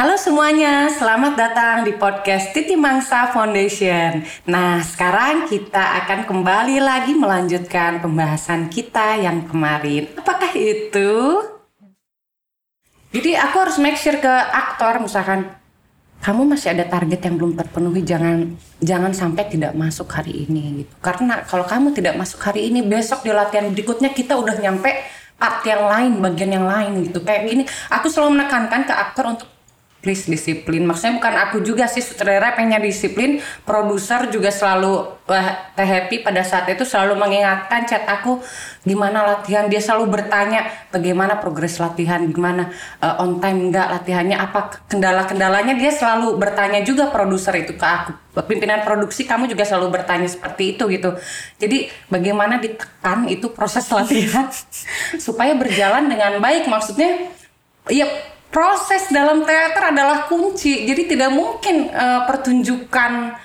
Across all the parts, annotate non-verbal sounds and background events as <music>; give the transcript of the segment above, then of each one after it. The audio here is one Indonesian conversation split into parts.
Halo semuanya, selamat datang di podcast Titi Mangsa Foundation. Nah, sekarang kita akan kembali lagi melanjutkan pembahasan kita yang kemarin. Apakah itu? Jadi aku harus make sure ke aktor misalkan kamu masih ada target yang belum terpenuhi jangan jangan sampai tidak masuk hari ini gitu. Karena kalau kamu tidak masuk hari ini besok di latihan berikutnya kita udah nyampe part yang lain, bagian yang lain gitu. Kayak gini, aku selalu menekankan ke aktor untuk please disiplin. Maksudnya bukan aku juga sih sutradara pengennya disiplin, produser juga selalu wah, teh happy pada saat itu selalu mengingatkan chat aku gimana latihan. Dia selalu bertanya bagaimana progres latihan, gimana uh, on time enggak latihannya, apa kendala-kendalanya dia selalu bertanya juga produser itu ke aku. Pimpinan produksi kamu juga selalu bertanya seperti itu gitu. Jadi bagaimana ditekan itu proses <laughs> latihan supaya berjalan dengan baik. Maksudnya ya proses dalam teater adalah kunci. Jadi tidak mungkin uh, pertunjukan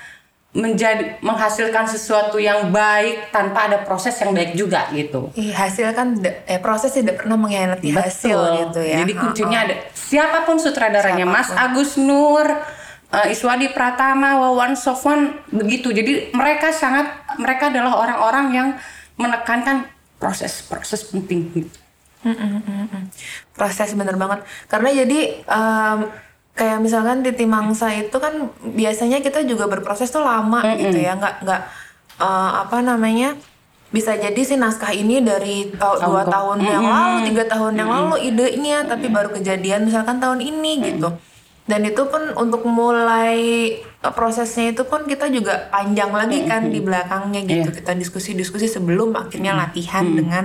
menjadi menghasilkan sesuatu yang baik tanpa ada proses yang baik juga gitu. Iya, hasil kan eh, proses tidak pernah mengkhianati hasil gitu ya. Jadi kuncinya ada siapa pun sutradaranya, siapa pun. Mas Agus Nur, uh, Iswadi Pratama, Wawan Sofwan begitu. Jadi mereka sangat mereka adalah orang-orang yang menekankan proses-proses penting gitu. Proses bener banget. Karena jadi um, kayak misalkan di Timangsa itu kan biasanya kita juga berproses tuh lama mm -mm. gitu ya, nggak nggak uh, apa namanya bisa jadi sih naskah ini dari ta dua tahun mm -hmm. yang lalu, tiga tahun yang mm -hmm. lalu idenya, tapi baru kejadian misalkan tahun ini mm -hmm. gitu. Dan itu pun untuk mulai e, prosesnya itu pun kita juga panjang lagi kan mm -hmm. di belakangnya gitu. Yeah. Kita diskusi-diskusi sebelum akhirnya latihan mm -hmm. dengan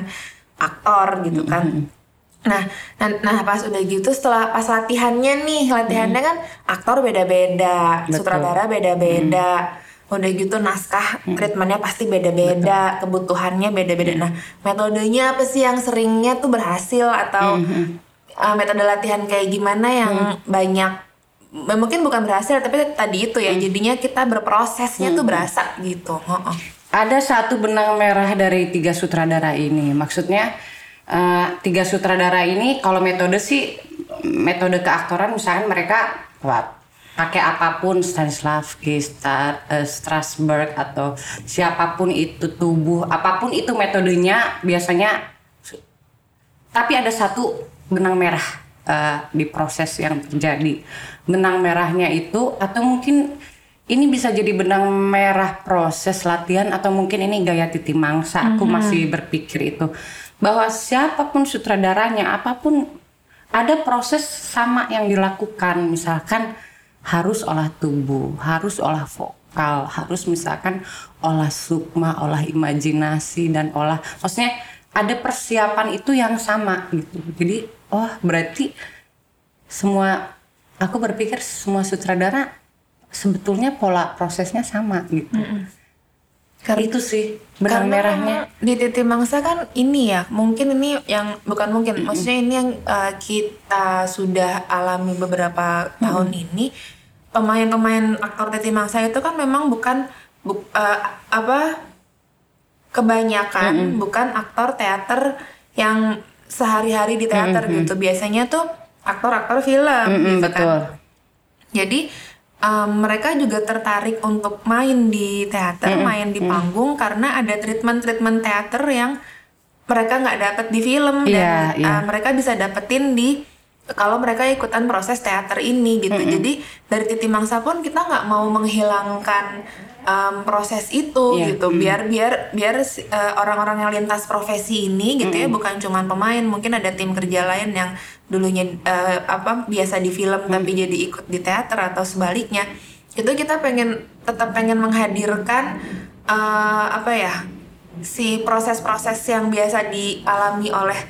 aktor gitu kan. Mm -hmm. Nah, nah, nah pas udah gitu setelah pas latihannya nih, latihannya kan aktor beda-beda, sutradara beda-beda. Mm. Udah gitu naskah mm. treatmentnya pasti beda-beda, kebutuhannya beda-beda. Mm. Nah, metodenya apa sih yang seringnya tuh berhasil atau mm -hmm. uh, metode latihan kayak gimana yang mm. banyak mungkin bukan berhasil tapi tadi itu ya mm. jadinya kita berprosesnya mm. tuh berasa gitu. Oh, oh ada satu benang merah dari tiga sutradara ini. Maksudnya uh, tiga sutradara ini kalau metode sih metode keaktoran misalkan mereka what, pakai apa pun Stanislavski, Star, uh, Strasberg atau siapa pun itu tubuh, apa pun itu metodenya biasanya tapi ada satu benang merah uh, di proses yang terjadi. Benang merahnya itu atau mungkin ini bisa jadi benang merah proses latihan atau mungkin ini gaya titi mangsa. Aku mm -hmm. masih berpikir itu bahwa siapa pun sutradaranya, apa pun ada proses sama yang dilakukan. Misalkan harus olah tubuh, harus olah vokal, harus misalkan olah sukma, olah imajinasi dan olah maksudnya ada persiapan itu yang sama gitu. Jadi, oh berarti semua aku berpikir semua sutradara sebetulnya pola prosesnya sama gitu. Mm -mm. Karena itu sih benang merahnya di titik mangsa kan ini ya mungkin ini yang bukan mungkin mm -hmm. maksudnya ini yang uh, kita sudah alami beberapa mm -hmm. tahun ini pemain-pemain aktor titik mangsa itu kan memang bukan bu, uh, apa kebanyakan mm -hmm. bukan aktor teater yang sehari-hari di teater mm -hmm. gitu biasanya tuh aktor-aktor film mm -hmm, gitu betul. kan jadi um, mereka juga tertarik untuk main di teater, mm -hmm. main di panggung mm -hmm. karena ada treatment-treatment teater yang mereka nggak dapet di film yeah, dan yeah. Uh, mereka bisa dapetin di kalau mereka ikutan proses teater ini gitu. Mm -hmm. Jadi dari Titi Mangsa pun kita nggak mau menghilangkan um, proses itu yeah. gitu. Biar biar biar uh, orang-orang yang lintas profesi ini gitu mm -hmm. ya bukan cuma pemain, mungkin ada tim kerja lain yang dulunya uh, apa biasa di film hmm. tapi jadi ikut di teater atau sebaliknya itu kita pengen tetap pengen menghadirkan uh, apa ya si proses-proses yang biasa dialami oleh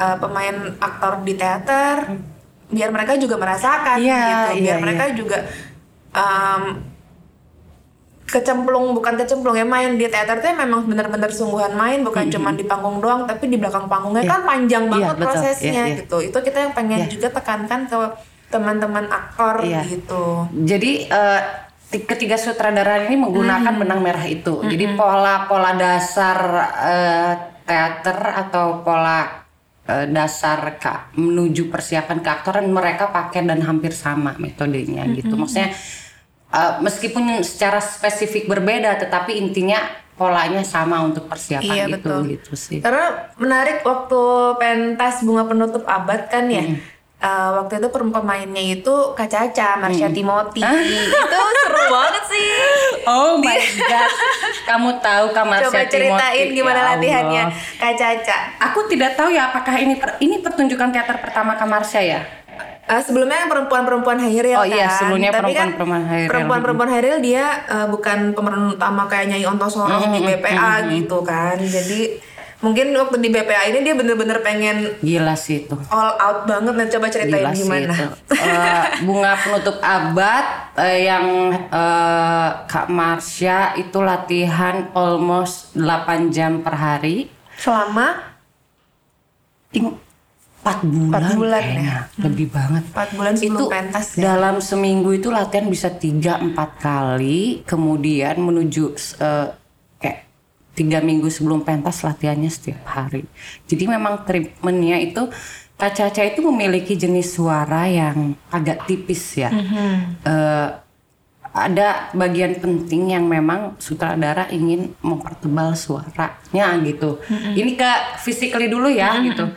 uh, pemain aktor di teater hmm. Biar mereka juga merasakan yeah, gitu biar yeah, mereka yeah. juga um, kecemplung bukan kecemplung ya main di teater tuh memang benar-benar sungguhan main bukan mm -hmm. cuma di panggung doang tapi di belakang panggungnya yeah. kan panjang iya, banget yeah, prosesnya yeah, yeah. gitu itu kita yang pengen yeah. juga tekankan ke teman-teman aktor yeah. gitu jadi uh, ketiga sutradara ini menggunakan mm. benang merah itu mm -hmm. jadi pola-pola dasar uh, teater atau pola dasar ka, menuju persiapan keaktoran mereka pakai dan hampir sama metodenya gitu. Maksudnya eh, meskipun secara spesifik berbeda, tetapi intinya polanya sama untuk persiapan Iya, itu betul. gitu sih. Karena menarik waktu pentas bunga penutup abad kan ya. Eh, waktu itu pem- pemainnya itu Kak Caca, Marsha Timothy. itu seru banget sih. Oh my god, kamu tahu kamar Coba ceritain gimana latihannya Kak Caca. Aku tidak tahu ya apakah ini per- ini pertunjukan teater pertama Kamarsya ya. Eh, sebelumnya yang perempuan-perempuan Hairil Oh iya, kan. sebelumnya Tapi kan perempuan-perempuan Hairil. Perempuan-perempuan Hairil dia eh, bukan pemeran utama kayak Nyai Ontosoro di BPA gitu kan. Jadi mungkin waktu di BPA ini dia bener-bener pengen Gila sih itu. all out banget nah coba ceritain Gila sih gimana. itu. Eh, bunga penutup abad eh, yang eh, Kak Marsha itu latihan almost 8 jam per hari. Selama Ting 4 bulan, bulan ya? kayaknya. lebih banget. 4 bulan sebelum itu pentas ya. dalam seminggu itu latihan bisa 3-4 kali kemudian menuju kayak tiga minggu sebelum pentas latihannya setiap hari. Jadi memang treatmentnya itu Kak Caca itu memiliki jenis suara yang agak tipis ya. Mm-hmm. Eh, ada bagian penting yang memang sutradara ingin mempertebal suaranya gitu. Ini ke physically dulu ya gitu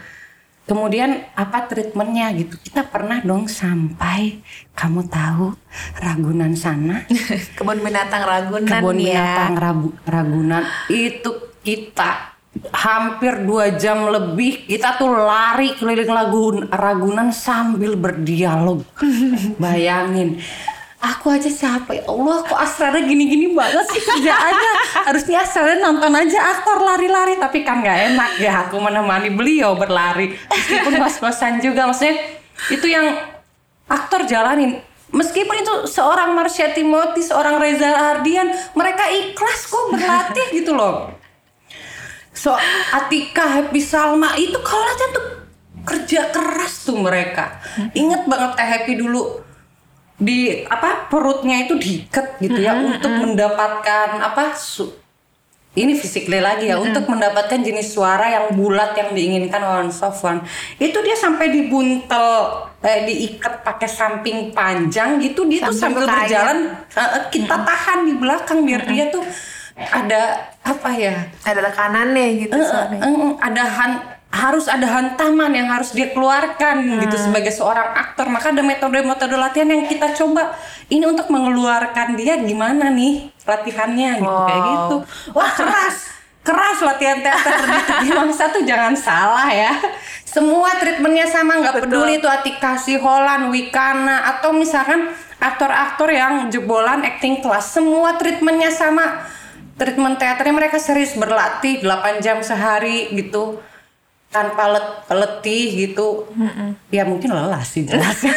Kemudian apa treatmentnya gitu? Kita pernah dong sampai kamu tahu Ragunan sana, <laughs> kebun binatang Ragunan kebun ya. binatang Rabu- Ragunan itu kita hampir dua jam lebih kita tuh lari keliling lagun Ragunan sambil berdialog. <laughs> Bayangin. Aku aja siapa? Ya Allah kok Astrada gini-gini banget sih? Kerjaannya Harusnya Astrada nonton aja aktor lari-lari Tapi kan gak enak ya. Aku menemani beliau berlari. Meskipun ngos-ngosan juga Maksudnya itu yang aktor jalanin. Meskipun itu seorang Marsha Timothy, seorang Reza Ardian Mereka ikhlas kok berlatih gitu loh. So Atika, Happy Salma itu kalau latihan tuh kerja keras tuh mereka. Ingat banget Teh Happy dulu di apa perutnya itu diikat gitu ya untuk mendapatkan apa su- ini physically lagi ya untuk mendapatkan jenis suara yang bulat yang diinginkan oleh Sofwan itu dia sampai dibuntel eh, diikat pakai samping panjang gitu dia tuh Sambil kayak. berjalan eh, kita tahan di belakang biar dia tuh ada apa ya Ada tekanannya gitu Eh, suaranya. eh, eh, ada han- harus ada hantaman yang harus dia keluarkan gitu sebagai seorang aktor. Maka ada metode-metode latihan yang kita coba. Ini untuk mengeluarkan dia gimana nih latihannya gitu kayak Wow. gitu. Wah keras. Keras latihan teater di Mangsa tuh jangan salah ya. Semua treatmentnya sama nggak peduli itu Atika Holland Wikana atau misalkan aktor-aktor yang jebolan acting kelas. Semua treatmentnya sama. Treatment teaternya mereka serius berlatih 8 jam sehari gitu tanpa let- letih gitu. Ya mungkin lelah sih jelas. <laughs>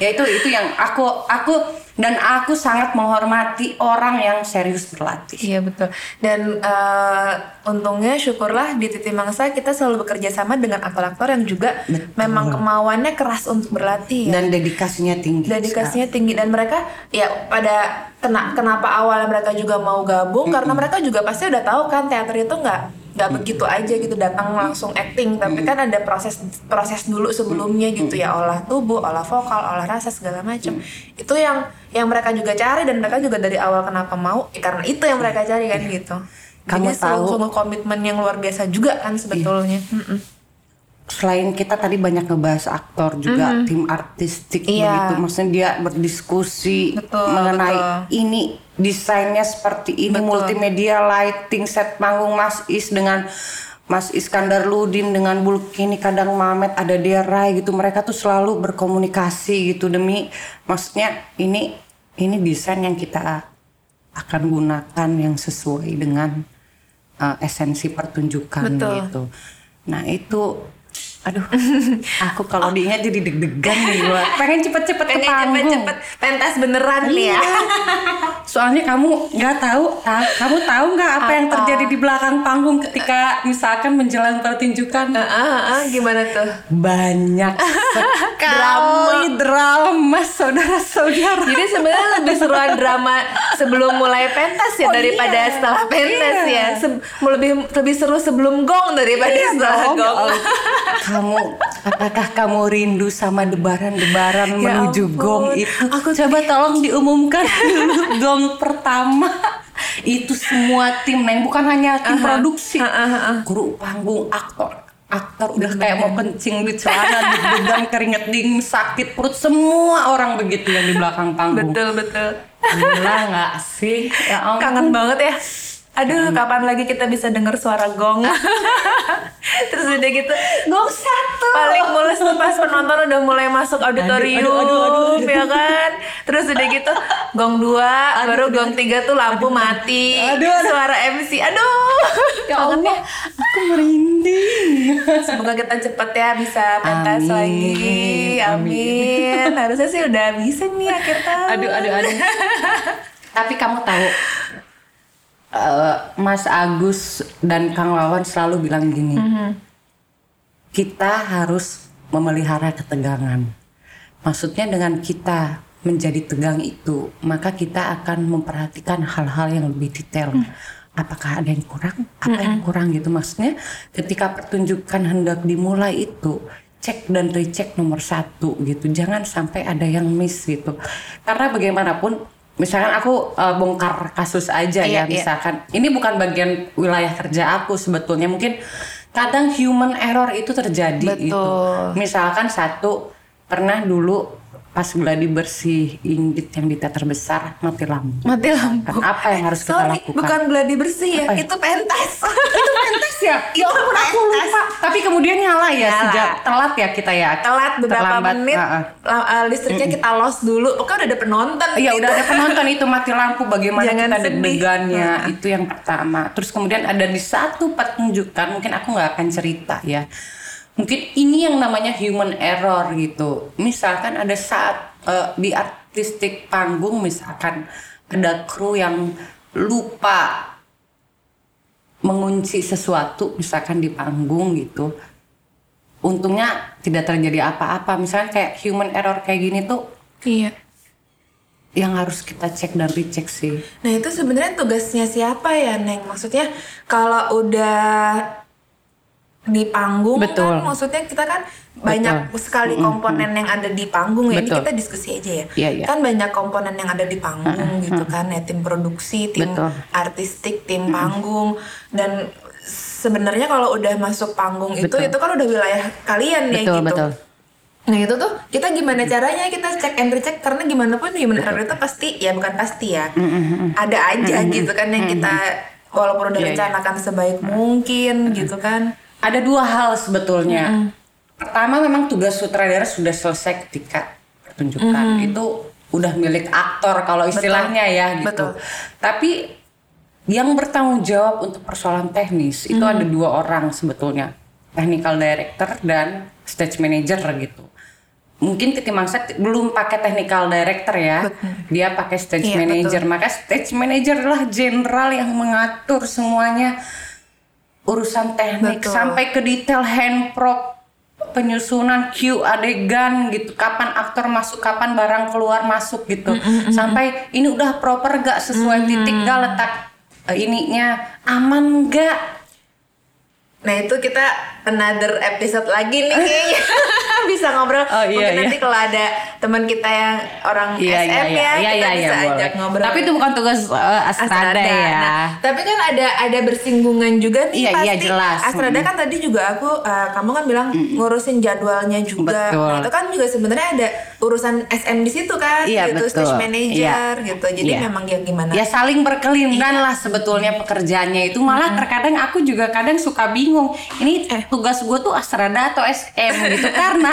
Ya itu itu yang aku aku dan aku sangat menghormati orang yang serius berlatih. Iya betul. Dan eh, untungnya syukurlah di Titi Mangsa kita selalu bekerja sama dengan aktor-aktor yang juga memang kemauannya keras untuk berlatih. Ya. dan dedikasinya tinggi Dedikasinya tinggi. Dan mereka ya pada kena kenapa awalnya mereka juga mau gabung? Karena mereka juga pasti udah tahu kan teater itu nggak nggak begitu aja gitu datang langsung acting. Tapi kan ada proses proses dulu sebelumnya gitu ya. Olah tubuh olah vokal olah rasa segala macam itu yang yang mereka juga cari dan mereka juga dari awal kenapa mau ya karena itu yang mereka cari kan gitu. Kamu Jadi tahu- komitmen yang luar biasa juga kan sebetulnya. Mm-mm. Selain kita tadi banyak ngebahas aktor juga tim artistik Mm-hmm. Iya. begitu maksudnya dia berdiskusi Betul, mengenai betul. ini desainnya seperti ini multimedia lighting set panggung Mas Is dengan Mas Iskandar Ludin dengan Bulkini kadang Mamet ada dia Rai gitu mereka tuh selalu berkomunikasi gitu demi maksudnya ini ini desain yang kita akan gunakan yang sesuai dengan uh, esensi pertunjukan Betul. gitu. Nah itu, aduh, <laughs> aku kalau diingat jadi deg-degan nih gua. Pengen cepet-cepet ke pengen panggung. cepet-cepet pentas beneran nih ya <laughs> Soalnya kamu nggak tahu, ta- kamu tahu nggak apa, yang Apa? terjadi di belakang panggung ketika misalkan menjelang pertunjukan? Ah, ah, ah, gimana tuh Banyak <laughs> sekali drama saudara-saudara. Jadi sebenarnya lebih seruan drama sebelum mulai pentas ya Oh, daripada iya. setelah pentas Iya. ya. Se- lebih lebih seru sebelum gong daripada Iya setelah dong, ya gong. Kamu apakah kamu rindu sama debaran-debaran Ya menuju ampun. gong itu? Aku coba tolong diumumkan <laughs> dulu gong pertama. Itu semua tim Neng bukan hanya tim produksi, kru panggung, aktor, aktor udah kayak mau kencing di celana, deg-degan, keringet dingin, sakit perut, semua orang begitu yang di belakang panggung. Betul betul. Gila nggak sih? Ya ampun. Kangen banget ya. Aduh, kapan lagi kita bisa dengar suara gong? <laughs> Terus udah gitu, gong satu. Paling tuh pas penonton udah mulai masuk auditorium, Aduh, aduh, aduh, aduh, aduh. ya kan? Terus udah gitu, gong dua, baru gong tiga tuh lampu mati. Aduh, aduh. Suara MC, aduh. Ya Allah, aku merinding. Semoga kita cepet ya bisa pentas Amin, lagi. Amin. Harusnya sih udah bisa nih akhir tahun. aduh, aduh, aduh. <laughs> Tapi kamu tahu, eh, Mas Agus dan Kang Wawan selalu bilang gini, kita harus memelihara ketegangan. Maksudnya dengan kita menjadi tegang itu, maka kita akan memperhatikan hal-hal yang lebih detail. Apakah ada yang kurang? Apa yang kurang gitu? Maksudnya ketika pertunjukan hendak dimulai itu, cek dan recheck nomor satu gitu. Jangan sampai ada yang miss gitu. Karena bagaimanapun, misalkan aku eh, bongkar kasus aja Iya, ya, iya. misalkan ini bukan bagian wilayah kerja aku sebetulnya mungkin kadang human error itu terjadi Betul. itu misalkan satu pernah dulu pas gladi bersih Inggit yang di teater besar mati lampu Mati lampu. Apa yang harus kita Sorry, lakukan bukan gladi bersih ya, ya? itu pentas. <laughs> itu pentas ya ya ampun aku lupa tapi kemudian nyala ya Nyala. sejak telat ya kita ya Telat beberapa Terlambat, menit, la- uh, listriknya kita lost dulu. Pokoknya udah ada penonton. Iya gitu. udah ada penonton itu mati lampu bagaimana Jangan kita deg-degannya itu yang pertama terus kemudian ada di satu pertunjukan mungkin aku nggak akan cerita ya mungkin ini yang namanya human error gitu misalkan ada saat eh, di artistik panggung misalkan ada kru yang lupa mengunci sesuatu misalkan di panggung gitu untungnya tidak terjadi apa-apa misalnya kayak human error kayak gini tuh Iya. yang harus kita cek dan recheck sih. Nah itu sebenarnya tugasnya siapa ya Neng? Maksudnya kalau udah di panggung Betul. kan maksudnya kita kan banyak sekali komponen yang ada di panggung ya. Ini Betul. kita diskusi aja ya. Iya, iya. Kan banyak komponen yang ada di panggung gitu kan ya tim produksi, tim Betul. artistik, tim panggung dan sebenarnya kalau udah masuk panggung itu Betul. itu kan udah wilayah kalian ya Betul, gitu. betul. Nah itu tuh kita gimana caranya kita cek and recheck karena gimana pun human error itu pasti ya bukan pasti ya ada aja gitu kan yang kita walaupun udah Iya, iya. rencanakan sebaik mungkin gitu kan Ada dua hal sebetulnya. Pertama memang tugas sutradara sudah selesai ketika pertunjukan. Itu udah milik aktor kalau istilahnya ya gitu. Betul. Tapi yang bertanggung jawab untuk persoalan teknis itu ada dua orang sebetulnya. Technical director dan stage manager gitu. Mungkin Ketimangsa t- belum pakai technical director ya. Dia pakai stage Iya, manager. Maka stage manager adalah jenderal yang mengatur semuanya urusan teknik Betul. sampai ke detail hand prop penyusunan cue adegan gitu. Kapan aktor masuk kapan barang keluar masuk gitu. Sampai ini udah proper gak sesuai titik gak letak eh, ininya aman gak nah itu kita another episode lagi nih kayaknya <laughs> bisa ngobrol Oh, iya, mungkin iya. nanti kalau ada teman kita yang orang Iya, SM iya, ya iya, kita iya, bisa iya, ajak boleh. ngobrol Tapi itu bukan tugas uh, Astrada, ya. Nah, tapi kan ada ada bersinggungan juga nih Iya, pasti. iya, jelas. Astrada kan tadi juga aku uh, kamu kan bilang ngurusin jadwalnya juga. Betul. Nah, itu kan juga sebenarnya ada urusan SM di situ kan, Iya, gitu betul. stage manager Iya. gitu. Jadi Iya. memang ya gimana? Ya saling berkelindan lah sebetulnya pekerjaannya itu malah terkadang aku juga kadang suka bingung ini Eh. tugas gue tuh Astrada atau SM gitu <laughs> karena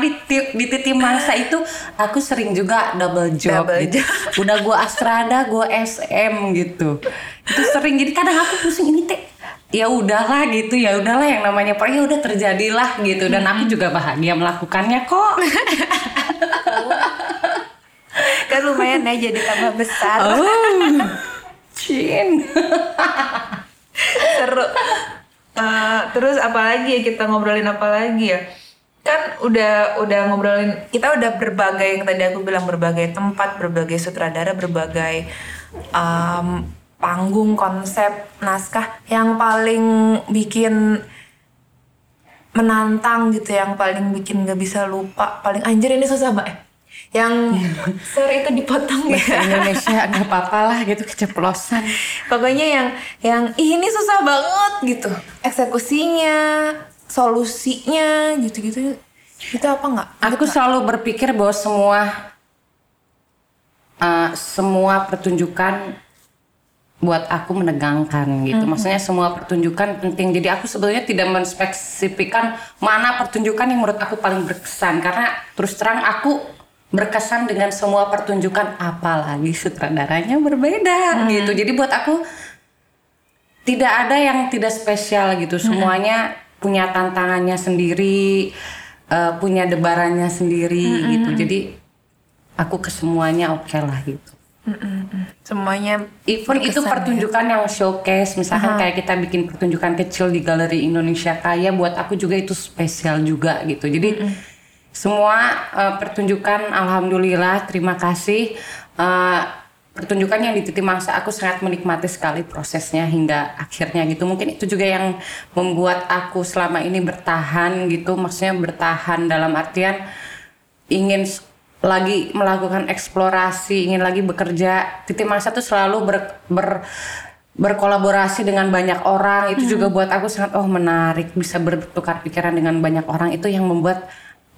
di ti- di titik mangsa itu aku sering juga double job Double gitu. <laughs> udah gue Astrada gue SM gitu itu sering jadi kadang aku pusing ini teh ya udahlah gitu ya udahlah yang namanya per ya udah terjadilah gitu dan aku juga bahagia melakukannya kok <laughs> kan lumayan ya jadi tambah besar. oh <laughs> Cin Seru. Uh, terus apa lagi ya kita ngobrolin apa lagi ya? Kan udah udah ngobrolin kita udah berbagai yang tadi aku bilang berbagai tempat berbagai sutradara berbagai um, panggung konsep naskah yang paling bikin menantang gitu yang paling bikin gak bisa lupa paling anjir ini susah banget yang <laughs> sorry itu dipotong Bahasa ya Indonesia nggak apa-apa lah gitu keceplosan. Pokoknya yang yang "Ih, ini susah banget gitu. Eksekusinya solusinya gitu-gitu itu apa nggak Aku selalu berpikir bahwa semua uh, semua pertunjukan buat aku menegangkan gitu. Maksudnya semua pertunjukan penting. Jadi aku sebetulnya tidak menspesifikkan mana pertunjukan yang menurut aku paling berkesan karena terus terang aku berkesan dengan semua pertunjukan apalagi sutradaranya berbeda gitu. Jadi buat aku tidak ada yang tidak spesial gitu. Semuanya punya tantangannya sendiri, eh, punya debarannya sendiri gitu. Jadi aku ke semuanya oke lah gitu. semuanya Even itu ya. pertunjukan yang showcase, misalkan kayak kita bikin pertunjukan kecil di Galeri Indonesia Kaya, buat aku juga itu spesial juga gitu. Jadi semua eh, pertunjukan, alhamdulillah, terima kasih. Eh, pertunjukan yang di Titi Mangsa aku sangat menikmati sekali prosesnya hingga akhirnya gitu. Mungkin itu juga yang membuat aku selama ini bertahan gitu, maksudnya bertahan dalam artian ingin lagi melakukan eksplorasi, ingin lagi bekerja. Titi Mangsa tuh selalu ber, ber- berkolaborasi dengan banyak orang. Itu juga buat aku sangat oh menarik, bisa bertukar pikiran dengan banyak orang. Itu yang membuat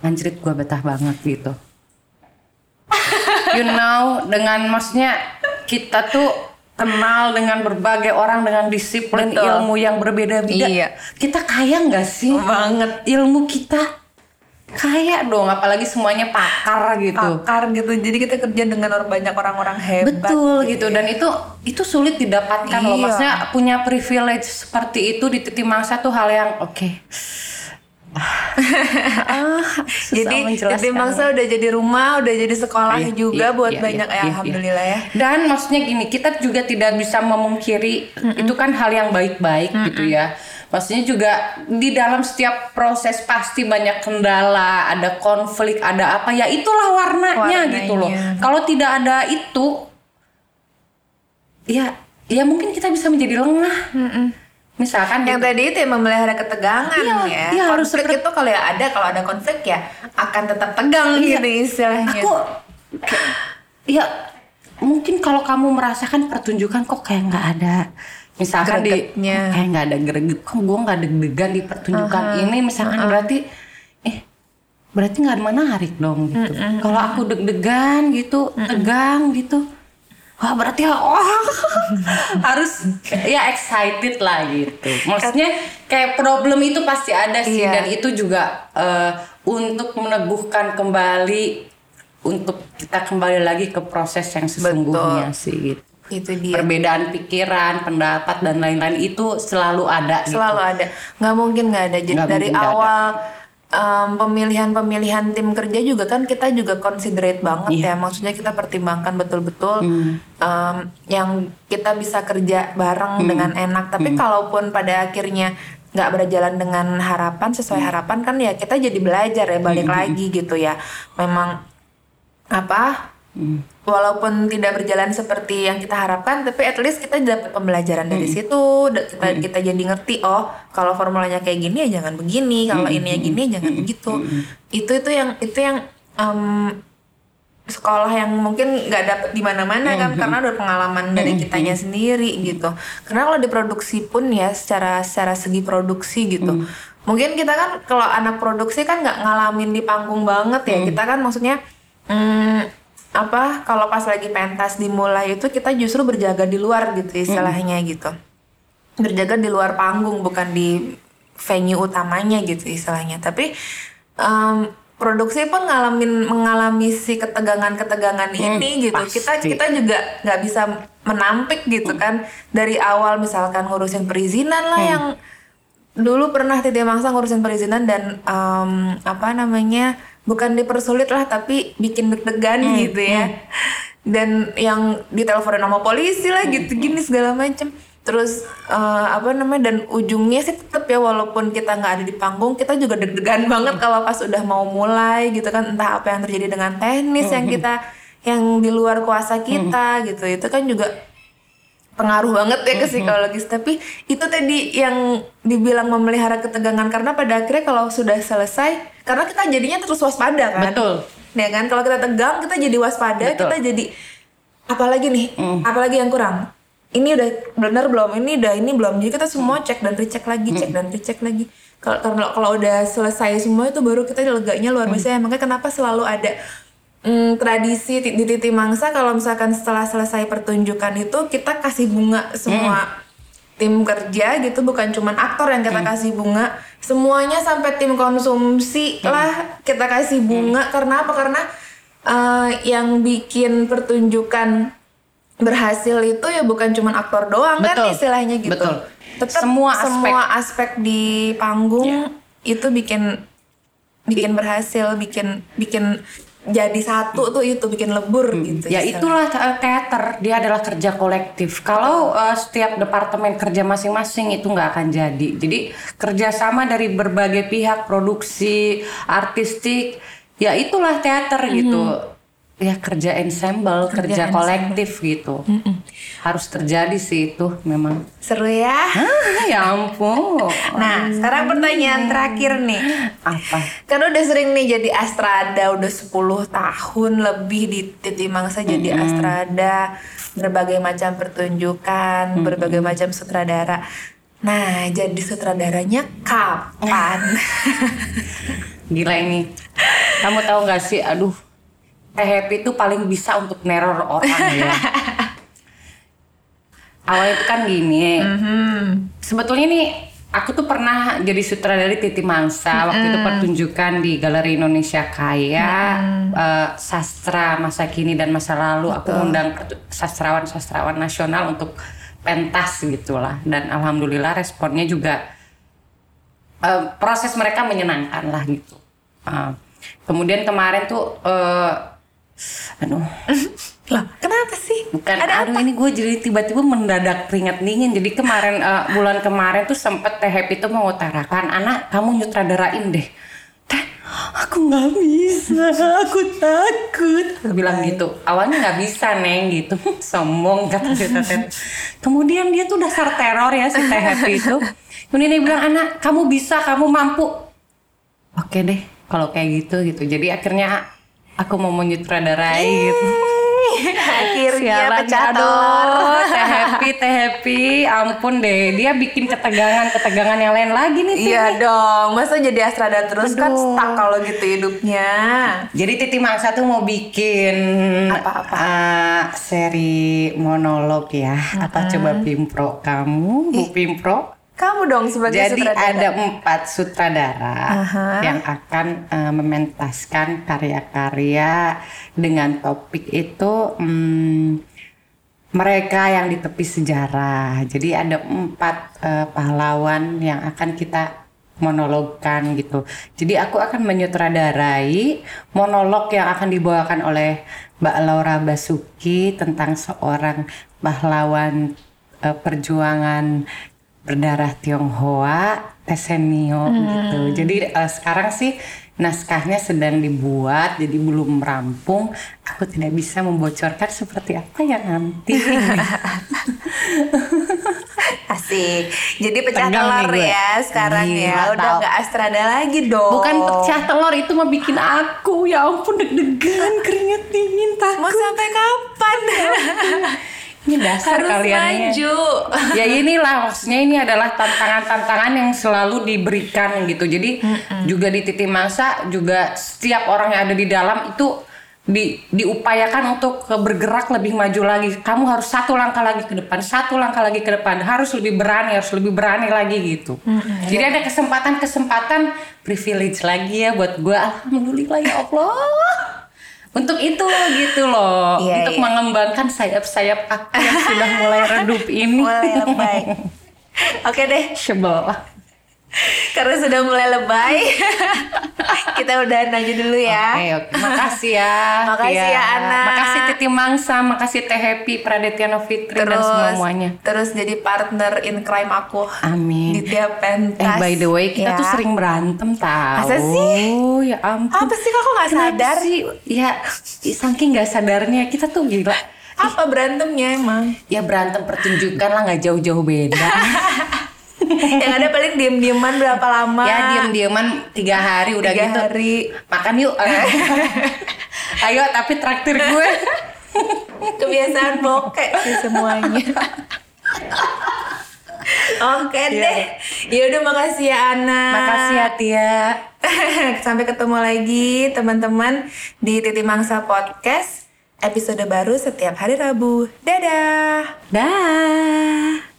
anjrit gua betah banget gitu. <laughs> you know, dengan maksudnya kita tuh kenal dengan berbagai orang dengan disiplin Betul. ilmu yang berbeda-beda. Iya. Kita kaya nggak sih? Banget. Ilmu kita kaya dong, apalagi semuanya pakar gitu. pakar gitu jadi kita kerja dengan orang banyak orang-orang hebat Betul gitu dan itu itu sulit didapatkan loh. Iya. Maksudnya punya privilege seperti itu di Titi Mangsa tuh hal yang oke. Ah, jadi jadi Mangsa udah jadi rumah udah jadi sekolah Iya, juga iya, buat iya, banyak iya, ya iya, alhamdulillah ya Dan maksudnya gini, kita juga tidak bisa memungkiri itu kan hal yang baik-baik gitu ya. Maksudnya juga di dalam setiap proses pasti banyak kendala, ada konflik, ada apa ya itulah warnanya, Warnanya. gitu loh. Kalau tidak ada itu, ya ya mungkin kita bisa menjadi lengah. Misalkan yang tadi itu yang memelihara ketegangan Iya, ya. iya, harus konflik itu kalau ya ada kalau ada konflik ya akan tetap tegang Iya. gitu istilahnya. Aku ya mungkin kalau kamu merasakan pertunjukan kok kayak nggak ada misalkan di Gregetnya. kok kayak nggak ada greget kok gue nggak deg-degan di pertunjukan ini misalkan berarti eh berarti nggak menarik dong gitu. Kalau aku deg-degan gitu tegang gitu wah berarti wah <laughs> harus ya excited lah gitu maksudnya kayak problem itu pasti ada sih Iya. dan itu juga eh, untuk meneguhkan kembali untuk kita kembali lagi ke proses yang sesungguhnya sih gitu. itu dia perbedaan pikiran pendapat dan lain-lain itu selalu ada gitu. selalu ada nggak mungkin nggak ada Jadi Nggak dari nggak ada. Em, pemilihan-pemilihan tim kerja juga kan kita juga considerate banget Iya. ya maksudnya kita pertimbangkan betul-betul Hmm. em, yang kita bisa kerja bareng dengan enak tapi kalaupun pada akhirnya nggak berjalan dengan harapan sesuai Hmm. harapan kan ya kita jadi belajar ya balik lagi gitu ya memang apa Hmm. walaupun tidak berjalan seperti yang kita harapkan tapi at least kita dapat pembelajaran dari Hmm. situ. Da- kita kita jadi ngerti oh kalau formulanya kayak gini ya jangan begini kalau Hmm. ini ya gini jangan begitu. Itu itu yang itu yang em, sekolah yang mungkin nggak dapet di mana-mana kan karena udah pengalaman dari kitanya sendiri gitu. Karena kalau diproduksi pun ya secara secara segi produksi gitu. Mungkin kita kan kalau anak produksi kan nggak ngalamin di panggung banget ya. Kita kan maksudnya hmm, apa kalau pas lagi pentas dimulai itu kita justru berjaga di luar gitu istilahnya gitu. Berjaga di luar panggung bukan di venue utamanya gitu istilahnya. Tapi em, produksi pun ngalamin mengalami si ketegangan-ketegangan ini gitu. kita pasti. kita juga nggak bisa menampik gitu kan. Dari awal misalkan ngurusin perizinan lah yang dulu pernah Titi Mangsa ngurusin perizinan dan em, apa namanya bukan dipersulit lah tapi bikin deg-degan gitu ya. dan yang diteleponin sama polisi lah gitu gini segala macem. Terus eh, apa namanya dan ujungnya sih tetap ya walaupun kita nggak ada di panggung kita juga deg-degan banget kalau pas udah mau mulai gitu kan. Entah apa yang terjadi dengan teknis yang kita yang di luar kuasa kita gitu. Itu kan juga pengaruh banget ya ke psikologis. Tapi itu tadi yang dibilang memelihara ketegangan karena pada akhirnya kalau sudah selesai karena kita jadinya terus waspada kan? Betul. ya kan? Kalau kita tegang kita jadi waspada Betul. kita jadi apalagi nih apalagi yang kurang. Ini udah benar belum? Ini udah ini belum? Jadi kita semua cek dan recheck lagi cek dan recheck lagi. Kalau kalau kalau udah selesai semua itu baru kita leganya luar biasa. Ya makanya kenapa selalu ada mm, tradisi di di titi mangsa? Kalau misalkan setelah selesai pertunjukan itu kita kasih bunga semua tim kerja gitu bukan cuman aktor yang kita kasih bunga. Semuanya sampai tim konsumsi lah kita kasih bunga. Karena apa? Karena eh, yang bikin pertunjukan berhasil itu ya bukan cuman aktor doang kan Betul. istilahnya gitu. Betul. Tetap Semua aspek. semua aspek di panggung itu bikin bikin berhasil bikin bikin jadi satu tuh itu bikin lebur gitu Ya itulah uh, teater, dia adalah kerja kolektif. Kalau uh, setiap departemen kerja masing-masing itu nggak akan jadi. Jadi kerjasama dari berbagai pihak, produksi, artistik, ya itulah teater gitu. Ya kerja ensemble, kerja, ensemble. kolektif gitu. Harus terjadi sih itu memang. seru ya Ah, ya ampun. nah sekarang pertanyaan terakhir nih Apa? kan udah sering nih jadi astrada udah 10 tahun lebih di Titi Mangsa jadi astrada berbagai macam pertunjukan berbagai macam sutradara nah jadi sutradaranya kapan <laughs> Gila ini. Kamu tahu nggak sih? Aduh, Happy itu paling bisa untuk neror orang ya. <laughs> Awalnya itu kan gini. Sebetulnya nih aku tuh pernah jadi sutradara Titi Mangsa. Waktu itu pertunjukan di Galeri Indonesia Kaya eh, sastra masa kini dan masa lalu. Aku undang sastrawan-sastrawan nasional untuk pentas gitulah dan alhamdulillah responnya juga eh, proses mereka menyenangkan lah gitu. Eh, kemudian kemarin tuh eh, aduh. <laughs> Loh, kenapa sih? Bukan ada aduh ini gue jadi tiba-tiba mendadak keringat dingin. Jadi kemarin eh, bulan kemarin tuh sempet teh happy tuh mengutarakan anak kamu nyutradarain deh. Teh aku nggak bisa. Aku takut. Aku bilang gitu. Awalnya nggak bisa neng gitu. <laughs> Sombong kata si Teh. kemudian dia tuh dasar teror ya si teh happy itu. Kemudian dia bilang anak kamu bisa kamu mampu. Oke deh kalau kayak gitu gitu. Jadi akhirnya aku mau menyutradarai gitu akhirnya Sialan, pecah aduh, telur teh happy, teh happy, ampun deh, dia bikin ketegangan-ketegangan yang lain lagi nih. Teh. Iya dong, masa jadi astrada terus kan Aduh. stuck kalau gitu hidupnya. Jadi Titi Mangsa tuh mau bikin Apa-apa? uh, seri monolog ya. Apa coba pimpro kamu, Bu Pimpro? Kamu dong sebagai Jadi sutradara. ada empat sutradara Aha. yang akan uh, mementaskan karya-karya dengan topik itu hmm, mereka yang di tepi sejarah. Jadi ada empat uh, pahlawan yang akan kita monologkan gitu. Jadi aku akan menyutradarai monolog yang akan dibawakan oleh Mbak Laura Basuki tentang seorang pahlawan eh, perjuangan berdarah Tionghoa, Tesenio gitu. Jadi eh, sekarang sih naskahnya sedang dibuat, jadi belum rampung. Aku tidak bisa membocorkan seperti apa ya nanti. <laughs> Asik. Jadi pecah Tegang nih telur ya sekarang Gila, ya. Udah nggak astrada lagi dong. Bukan pecah telur itu mah bikin aku ya ampun deg-degan keringet dingin Mau takut. sampai kapan? Ini dasar Harus kaliannya. maju. <laughs> ya inilah maksudnya ini adalah tantangan-tantangan yang selalu diberikan gitu. Jadi juga di titik masa juga setiap orang yang ada di dalam itu di diupayakan untuk bergerak lebih maju lagi. Kamu harus satu langkah lagi ke depan, satu langkah lagi ke depan. Harus lebih berani, harus lebih berani lagi gitu. Jadi ada kesempatan-kesempatan privilege lagi ya buat gue. Alhamdulillah ya Allah. Untuk itu gitu loh, Iya, untuk iya. mengembangkan sayap-sayap aku yang sudah mulai redup <laughs> ini. Mulai lebay. <laughs> Oke deh. Sebel. Karena sudah mulai lebay. <laughs> kita udah aja dulu ya. Oke, oke. Makasih ya. Makasih ya, Ana. Makasih Titi Mangsa, makasih Teh Happy, Pradetiano Fitri dan semuanya. Terus jadi partner in crime aku. Amin. Di tiap pentas. Eh by the way, kita Ya. tuh sering berantem tahu. Masa sih? Ya ampun. Apa sih kok Kenapa sadar? sih? Ya, saking nggak sadarnya kita tuh gila. Apa berantemnya emang? Ya berantem pertunjukan lah nggak jauh-jauh beda. <laughs> <laughs> Yang ada paling diem-dieman berapa lama? ya diem-dieman tiga hari udah Tiga gitu. hari. Makan yuk. <laughs> Ayo tapi traktir gue. <laughs> Kebiasaan bokek sih semuanya. Oke deh. Yaudah makasih ya Ana. Makasih ya Tia. Sampai ketemu lagi teman-teman di Titi Mangsa Podcast. Episode baru setiap hari Rabu. Dadah. Dah.